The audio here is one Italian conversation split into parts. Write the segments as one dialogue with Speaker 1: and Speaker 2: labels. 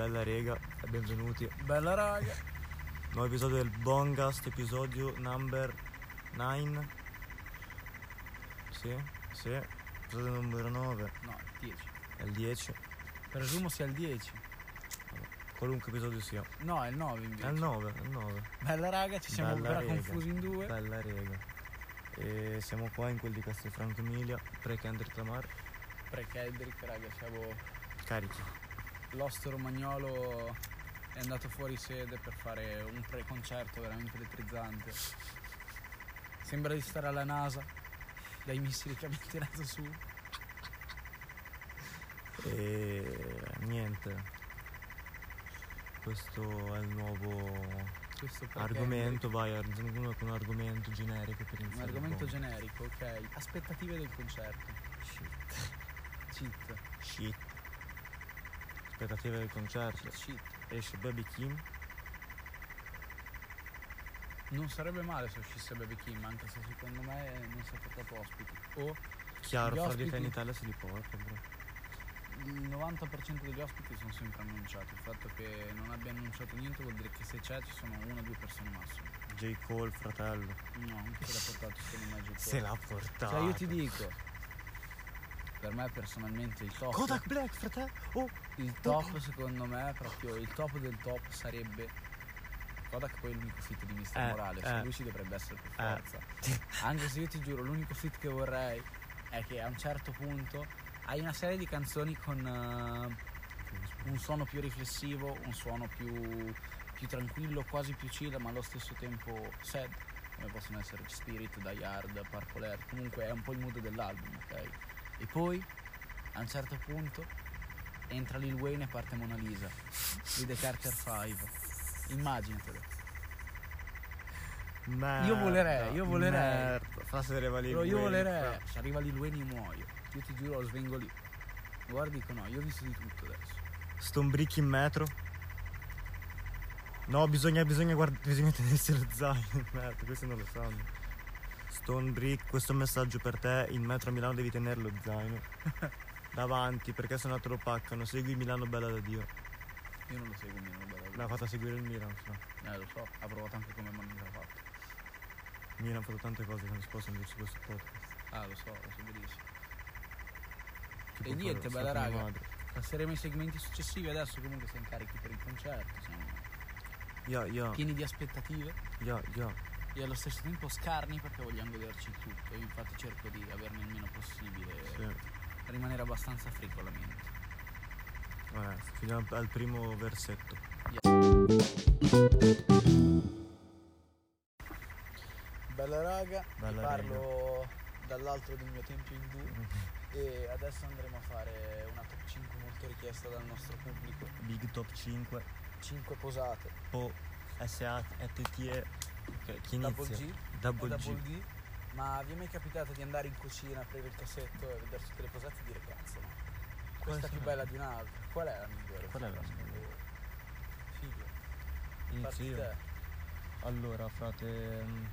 Speaker 1: Bella rega e benvenuti.
Speaker 2: Bella raga.
Speaker 1: Nuovo episodio del Bongast, episodio number 9. Sì, sì. Episodio numero 9.
Speaker 2: No, 10.
Speaker 1: È il 10.
Speaker 2: Presumo sia il 10.
Speaker 1: Qualunque episodio sia.
Speaker 2: No, è il 9 invece.
Speaker 1: È il 9, è il 9.
Speaker 2: Bella raga, ci siamo
Speaker 1: Bella
Speaker 2: ancora
Speaker 1: rega.
Speaker 2: confusi in due.
Speaker 1: Bella rega. E siamo qua in quel di Castelfranco Emilia, pre-Kendrick Lamar.
Speaker 2: Pre-Kendrick, raga, siamo...
Speaker 1: Carichi.
Speaker 2: L'osto romagnolo è andato fuori sede per fare un pre-concerto veramente elettrizzante. Sembra di stare alla NASA, dai missili che abbiamo tirato su.
Speaker 1: E niente. Questo è il nuovo argomento, vai, aggiungo con un argomento generico per
Speaker 2: Un
Speaker 1: iniziare.
Speaker 2: argomento
Speaker 1: il
Speaker 2: generico, ok. Aspettative del concerto.
Speaker 1: Shit.
Speaker 2: Cheat.
Speaker 1: Shit. Aspettative del concerto. Esce Baby Kim.
Speaker 2: Non sarebbe male se uscisse Baby Kim, anche se secondo me non si è portato ospiti. O
Speaker 1: Chiaro, fra
Speaker 2: ospiti-
Speaker 1: in Italia si li porta, bro.
Speaker 2: il 90% degli ospiti sono sempre annunciati. Il fatto che non abbia annunciato niente vuol dire che se c'è ci sono una o due persone massimo.
Speaker 1: J. Cole, fratello.
Speaker 2: No, non se l'ha portato secondo me J. Cole.
Speaker 1: Se l'ha portato.
Speaker 2: Cioè io ti dico, per me personalmente il top,
Speaker 1: Kodak Black, fratello. Oh,
Speaker 2: il top secondo me, proprio il top del top sarebbe Kodak poi è l'unico fit di Mr.
Speaker 1: Eh,
Speaker 2: Morales,
Speaker 1: eh.
Speaker 2: lui ci dovrebbe essere per
Speaker 1: Eh.
Speaker 2: forza. Anche se io ti giuro, l'unico fit che vorrei è che a un certo punto hai una serie di canzoni con eh, un suono più riflessivo, un suono più, più tranquillo, quasi più chill, ma allo stesso tempo sad, come possono essere Spirit, Die Hard, Purple Air, comunque è un po' il mood dell'album, ok? E poi a un certo punto entra Lil Wayne e parte Mona Lisa di The Carter 5. Immaginatelo.
Speaker 1: merda.
Speaker 2: Io volerei, io volerei.
Speaker 1: Merda. Fa se arriva lì.
Speaker 2: Però io volerei,
Speaker 1: fra.
Speaker 2: se arriva Lil Wayne io muoio. Io ti giuro, lo svengo lì. Guarda, dico no, io ho visto di tutto adesso.
Speaker 1: Stombrichi in metro. No, bisogna, bisogna, guard- bisogna tenersi lo zaino. Merda, questi non lo sanno. Stone Brick, questo messaggio per te. In metro a Milano devi tenere lo zaino. Davanti, perché se no te lo paccano. Segui Milano bella da Dio.
Speaker 2: Io non lo seguo, mi non lo
Speaker 1: L'ha
Speaker 2: vedo.
Speaker 1: fatta seguire il Milan, fra.
Speaker 2: Eh, lo so, ha provato anche come Mona Lisa ha fatto.
Speaker 1: Il Milan ha fatto tante cose che non si possono dire su questo podcast.
Speaker 2: Ah, lo so, lo so benissimo.
Speaker 1: Tipo
Speaker 2: E niente, bella raga.
Speaker 1: madre.
Speaker 2: Passeremo ai segmenti successivi, adesso comunque siamo carichi per il concerto, siamo
Speaker 1: Yeah, yeah,
Speaker 2: pieni di aspettative
Speaker 1: yeah, yeah.
Speaker 2: E allo stesso tempo scarni perché vogliamo goderci il tutto. Io infatti cerco di averne il meno possibile,
Speaker 1: Sì.
Speaker 2: rimanere abbastanza free con la mente.
Speaker 1: Vabbè, fino al primo versetto.
Speaker 2: Bella raga,
Speaker 1: Bella
Speaker 2: vi parlo dall'altro del mio tempio indù e adesso andremo a fare una top 5 molto richiesta dal nostro pubblico.
Speaker 1: Big Top 5.
Speaker 2: 5 posate,
Speaker 1: Po SA ETTE. Ok, chi
Speaker 2: double
Speaker 1: inizia?
Speaker 2: G,
Speaker 1: Double
Speaker 2: e
Speaker 1: G.
Speaker 2: double D. Ma vi è mai capitato di andare in cucina, aprire il cassetto e vedere tutte le posate e dire cazzo, no? Questa è più bella di un'altra. Qual è la migliore?
Speaker 1: Qual è la migliore?
Speaker 2: Figo.
Speaker 1: Inizio
Speaker 2: Parti te.
Speaker 1: Allora, frate, mm,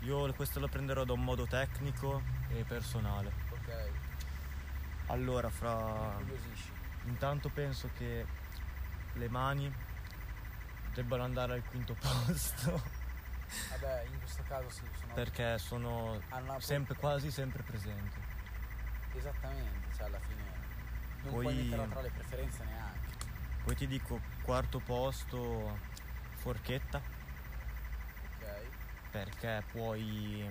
Speaker 1: io questo lo prenderò da un modo tecnico e personale.
Speaker 2: Ok,
Speaker 1: Allora, fra. Intanto penso che le mani debbano andare al quinto posto
Speaker 2: Vabbè, in questo caso sì, sono
Speaker 1: perché sono
Speaker 2: hanno una-
Speaker 1: sempre, quasi sempre presenti.
Speaker 2: Esattamente, cioè alla fine non
Speaker 1: Poi-
Speaker 2: puoi metterla tra le preferenze neanche.
Speaker 1: Poi ti dico quarto posto forchetta
Speaker 2: Ok?
Speaker 1: perché puoi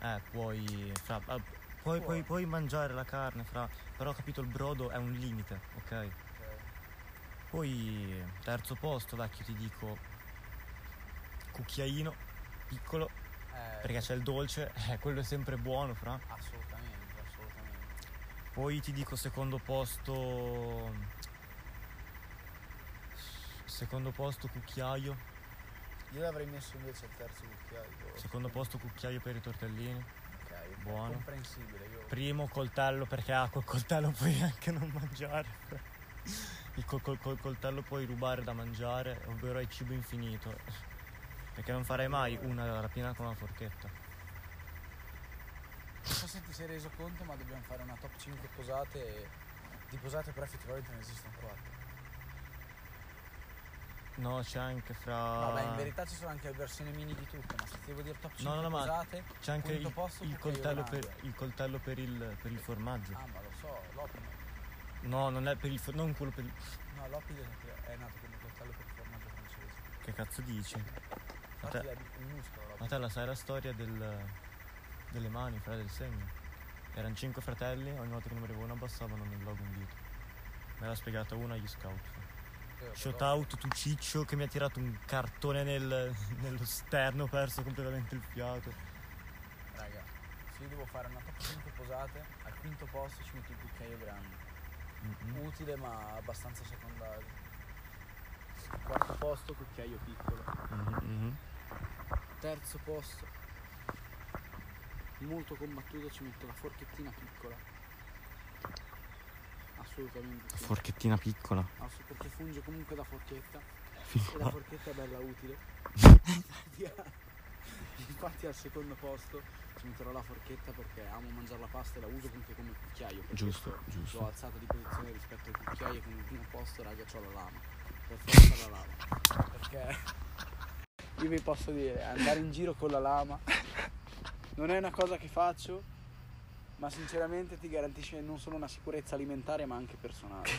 Speaker 1: eh puoi fra, ah, puoi, puoi- puoi mangiare la carne fra però ho capito il brodo è un limite ok
Speaker 2: Ok.
Speaker 1: poi terzo posto vecchio ti dico cucchiaino piccolo
Speaker 2: Eh,
Speaker 1: perché c'è il dolce eh, quello è sempre buono fra
Speaker 2: Assolutamente, assolutamente.
Speaker 1: poi ti dico secondo posto secondo posto cucchiaio
Speaker 2: Io l'avrei messo invece al terzo cucchiaio.
Speaker 1: secondo posto cucchiaio per i tortellini
Speaker 2: Ok,
Speaker 1: buono.
Speaker 2: comprensibile. Io...
Speaker 1: Primo coltello perché ah, col coltello puoi anche non mangiare. Il col, col- col coltello puoi rubare da mangiare, ovvero hai cibo infinito. Perché non farei mai una rapina con una forchetta.
Speaker 2: Non so se ti sei reso conto, ma dobbiamo fare una top 5 posate Di posate però effettivamente ne esistono quattro.
Speaker 1: No, c'è anche fra.
Speaker 2: Vabbè, in verità ci sono anche versioni mini di tutto, ma se ti devo dire top 5
Speaker 1: No, no, no, ma
Speaker 2: posate,
Speaker 1: C'è anche il,
Speaker 2: posto
Speaker 1: il coltello, per, il coltello per il, per il formaggio.
Speaker 2: Ah, ma lo so, l'opide.
Speaker 1: No, non è per il non quello per il.
Speaker 2: No, l'opide è nato come coltello per il formaggio francese.
Speaker 1: Che cazzo dici? Ma te, la sai la storia del, delle mani, fra del segno? Erano cinque fratelli, ogni volta che ne moriva uno abbassavano nel logo un dito. Me l'ha spiegata una agli scout.
Speaker 2: Vero,
Speaker 1: Shout out tu ciccio che mi ha tirato un cartone nel- nello sterno, ho perso completamente il fiato.
Speaker 2: Raga, se io devo fare una top 5 posate, al quinto posto ci metto il cucchiaio grande.
Speaker 1: Mm-mm.
Speaker 2: Utile ma abbastanza secondario. Quarto posto, cucchiaio piccolo.
Speaker 1: Mhm,
Speaker 2: Terzo posto, molto combattuto, ci metto la forchettina piccola. Assolutamente sì.
Speaker 1: Forchettina piccola.
Speaker 2: Ass- perché funge comunque da forchetta e la forchetta è bella utile. Infatti al secondo posto ci metterò la forchetta perché amo mangiare la pasta e la uso anche come cucchiaio.
Speaker 1: Giusto, giusto.
Speaker 2: L'ho alzata di posizione rispetto al cucchiaio come primo posto, raga, c'ho la lama. Per forza la lama. Perché io vi posso dire, andare in giro con la lama non è una cosa che faccio, ma sinceramente ti garantisce non solo una sicurezza alimentare ma anche personale.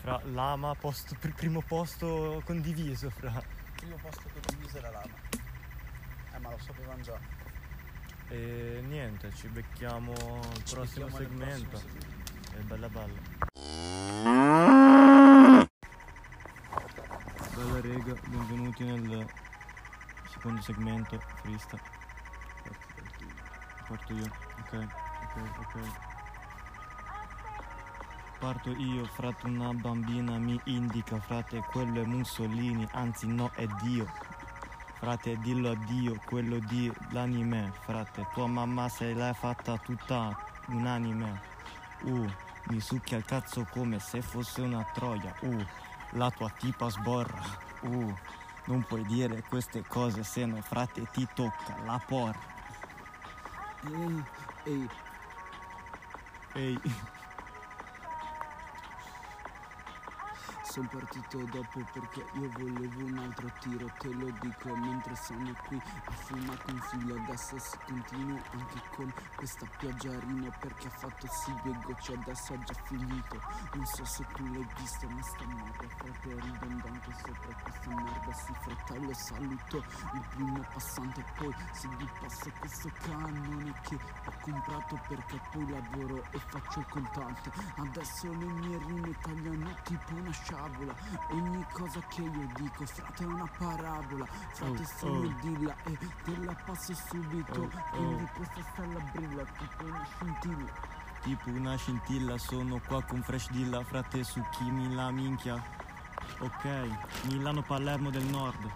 Speaker 1: Fra lama, posto, per primo posto condiviso, fra.
Speaker 2: Il primo posto condiviso è la lama. Eh ma lo sapevamo già.
Speaker 1: E niente, ci becchiamo al prossimo
Speaker 2: prossimo segmento.
Speaker 1: Bella bella. Bella rega, benvenuti nel secondo segmento, freestyle. Parto io, ok, ok, ok. Parto io, frate, una bambina mi indica, frate, quello è Mussolini, anzi no, è Dio. Frate, dillo a Dio, quello di l'anime, frate, tua mamma se l'hai fatta tutta unanime. Uh, mi succhia il cazzo come se fosse una troia. Uh, la tua tipa sborra. Uh, non puoi dire queste cose se no, frate, ti tocca la porra.
Speaker 2: Ehi, ehi,
Speaker 1: Ehi,
Speaker 2: sono partito dopo perché io volevo un altro tiro, te lo dico mentre sono qui a fumare con filo, adesso si continua anche con questa pioggiarina perché ha fatto sì due gocce, adesso ha già finito, non so se tu l'hai visto ma sta merda frate è ridondante sopra questa merda, sì fratello saluto il primo passante poi se gli passa questo cannone che ho comprato perché poi lavoro e faccio il contante. Adesso le mie rime tagliano tipo una sciabola ogni cosa che io dico frate è una parabola frate
Speaker 1: Oh,
Speaker 2: sono
Speaker 1: oh.
Speaker 2: il dilla e te la passo subito
Speaker 1: Oh,
Speaker 2: quindi
Speaker 1: oh.
Speaker 2: questa stella brilla tipo una scintilla
Speaker 1: tipo una scintilla, sono qua con Fresh Dilla, frate, su chi mi la minchia. Ok, Milano Palermo del Nord.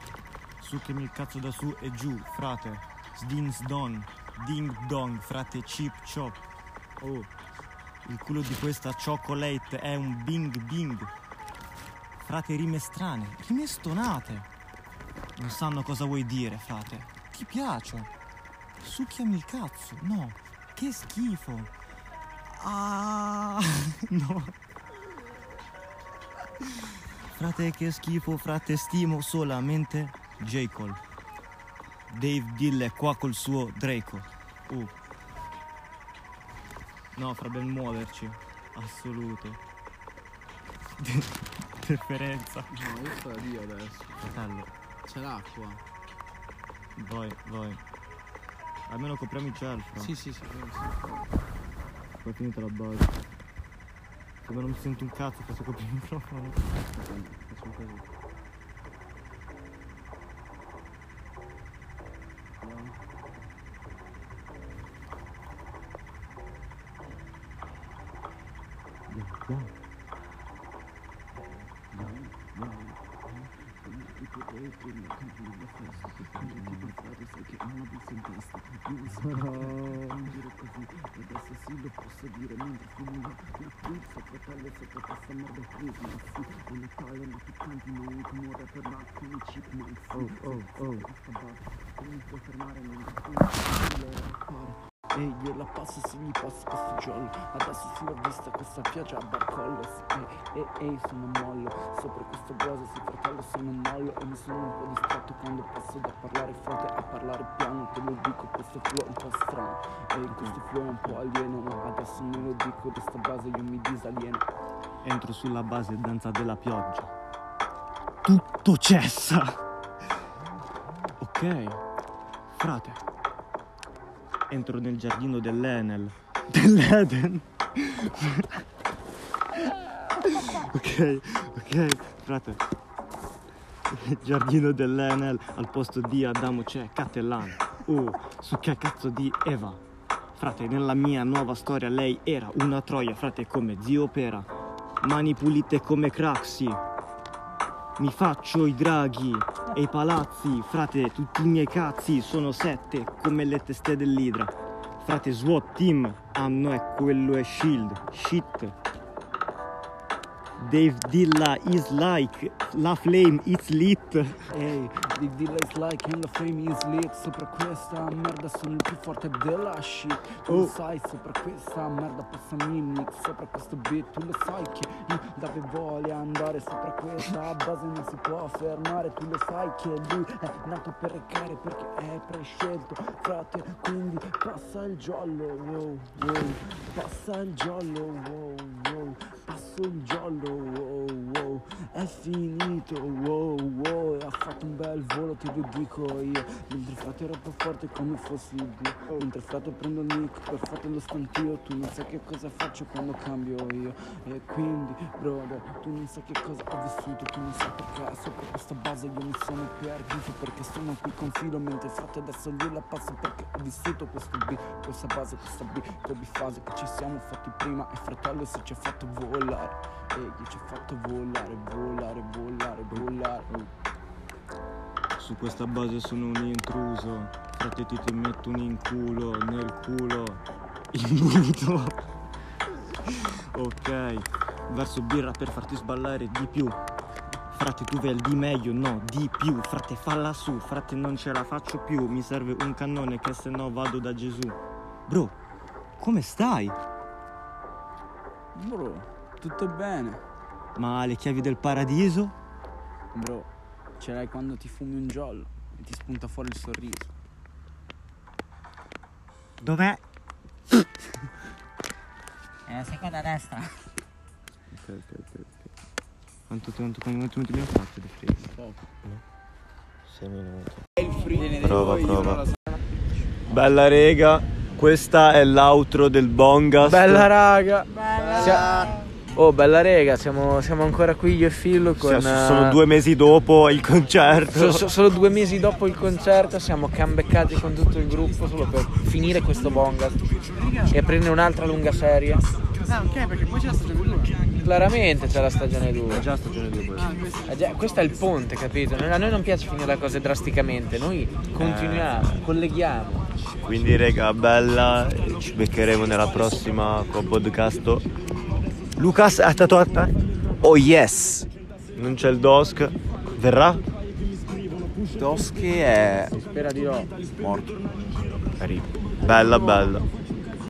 Speaker 1: Succhemi il cazzo da su e giù, frate. Sdin sdon, ding dong, frate, chip chop. Oh, il culo di questa chocolate è un bing bing. Frate, rime strane, rime stonate. Non sanno cosa vuoi dire, frate. Ti piace? Succhiami il cazzo. No, che schifo. Ah, no. Frate, che schifo, frate, stimo solamente J. Cole. Dave Dill è qua col suo Draco. Uh. No, fra ben muoverci. Assoluto. Preferenza.
Speaker 2: no io sto lì adesso
Speaker 1: Fratello,
Speaker 2: c'è l'acqua
Speaker 1: vai, vai. Almeno copriamo i ciel, fra.
Speaker 2: sì sì sì, sì.
Speaker 1: Poi è finita la base. Come non mi sento un cazzo, posso coprire il microfono. Facciamo così.
Speaker 2: Adesso sì
Speaker 1: Oh, oh, oh.
Speaker 2: Questa mi E gliela passo se gli passo questo giallo Adesso si l'ho vista questa pioggia a barcollo E, e, e sono mollo. Sopra questo base si fratello sono mollo. E mi sono un po' distratto quando passo da parlare forte a parlare piano. Te lo dico questo flow è un po' strano. E questo flow è un po' alieno Ma adesso me lo dico da sta base io mi disalieno.
Speaker 1: Entro sulla base danza della pioggia. Tutto cessa. Ok, frate. Entro nel giardino dell'Enel. Dell'Eden. ok, ok, frate. Giardino dell'Enel al posto di Adamo c'è Catellan. Oh, su che cazzo di Eva. Frate, nella mia nuova storia lei era una troia, frate, come zio Pera. Mani pulite come Craxi. Mi faccio i draghi e i palazzi, frate, tutti i miei cazzi sono sette come le teste dell'idra. Frate, SWAT team, ah è quello è Shield, shit. Dave Dilla is like, la flame it's lit.
Speaker 2: Ehi, di Dilla is like and the fame is lit. Sopra questa merda sono il più forte della shit. Tu lo
Speaker 1: Oh.
Speaker 2: sai, sopra questa merda passami il mix Sopra questo beat tu lo sai che io dove voglio andare Sopra questa base non si può fermare. Tu lo sai che lui è nato per recare perché è prescelto. Frate, quindi passa il giallo, wow, wow. Passa il giallo, wow, wow Passo il giallo, wow, wow È finito, wow, wow ha fatto un bel volo, te lo dico io. Mentre frate ero più forte come fossi Dio Mentre frate prendo il mic per fare lo stantio Tu non sai che cosa faccio quando cambio io. E quindi, brother, tu non sai che cosa ho vissuto Tu non sai perché. Sopra questa base io mi sono perduto Perché sono qui con filo Mentre frate adesso gliela passo perché ho vissuto questo beat Questa base, questa beat, come fase che ci siamo fatti prima. E fratello si ci ha fatto volare E io ci ho fatto volare, volare, volare, volare
Speaker 1: Su questa base sono un intruso. Frate, ti, ti metto un in culo, nel culo, imbuto. ok, verso birra per farti sballare di più. Frate, tu vel di meglio, no, di più. Frate, falla su, frate, non ce la faccio più. Mi serve un cannone che se no vado da Gesù. Bro, come stai?
Speaker 2: Bro, tutto bene
Speaker 1: Ma le chiavi del paradiso?
Speaker 2: Bro, ce l'hai quando ti fumi un giallo E ti spunta fuori il sorriso
Speaker 1: Dov'è?
Speaker 3: Eh, seconda destra.
Speaker 1: Ok, ok, ok. ok. Quanto, quanto, quanto minuti abbiamo fatto di freeze?
Speaker 2: Poco
Speaker 1: 6 minuti. Prova, prova. Bella rega, questa è l'outro del Bongas.
Speaker 4: Bella raga. Sia- Oh, bella rega, siamo, siamo ancora qui io e Fillo con...
Speaker 1: Sono
Speaker 4: eh,
Speaker 1: due mesi dopo il concerto.
Speaker 4: so- so- solo due mesi dopo il concerto siamo cambeccati con tutto il gruppo solo per finire questo bongas e aprire un'altra lunga serie.
Speaker 3: Ah, ok, perché poi c'è la stagione 2.
Speaker 4: Claramente c'è la stagione 2.
Speaker 1: già stagione 2 questa.
Speaker 4: Eh già, questo è il ponte, capito? A noi non piace finire le cose drasticamente, noi continuiamo, colleghiamo.
Speaker 1: Quindi rega, bella, ci beccheremo nella prossima con podcast. Lucas è stato a te?
Speaker 5: Oh yes!
Speaker 1: Non c'è il Dosk. Verrà?
Speaker 5: Toschi è
Speaker 4: Spera di no.
Speaker 5: morto.
Speaker 1: Bella, bella.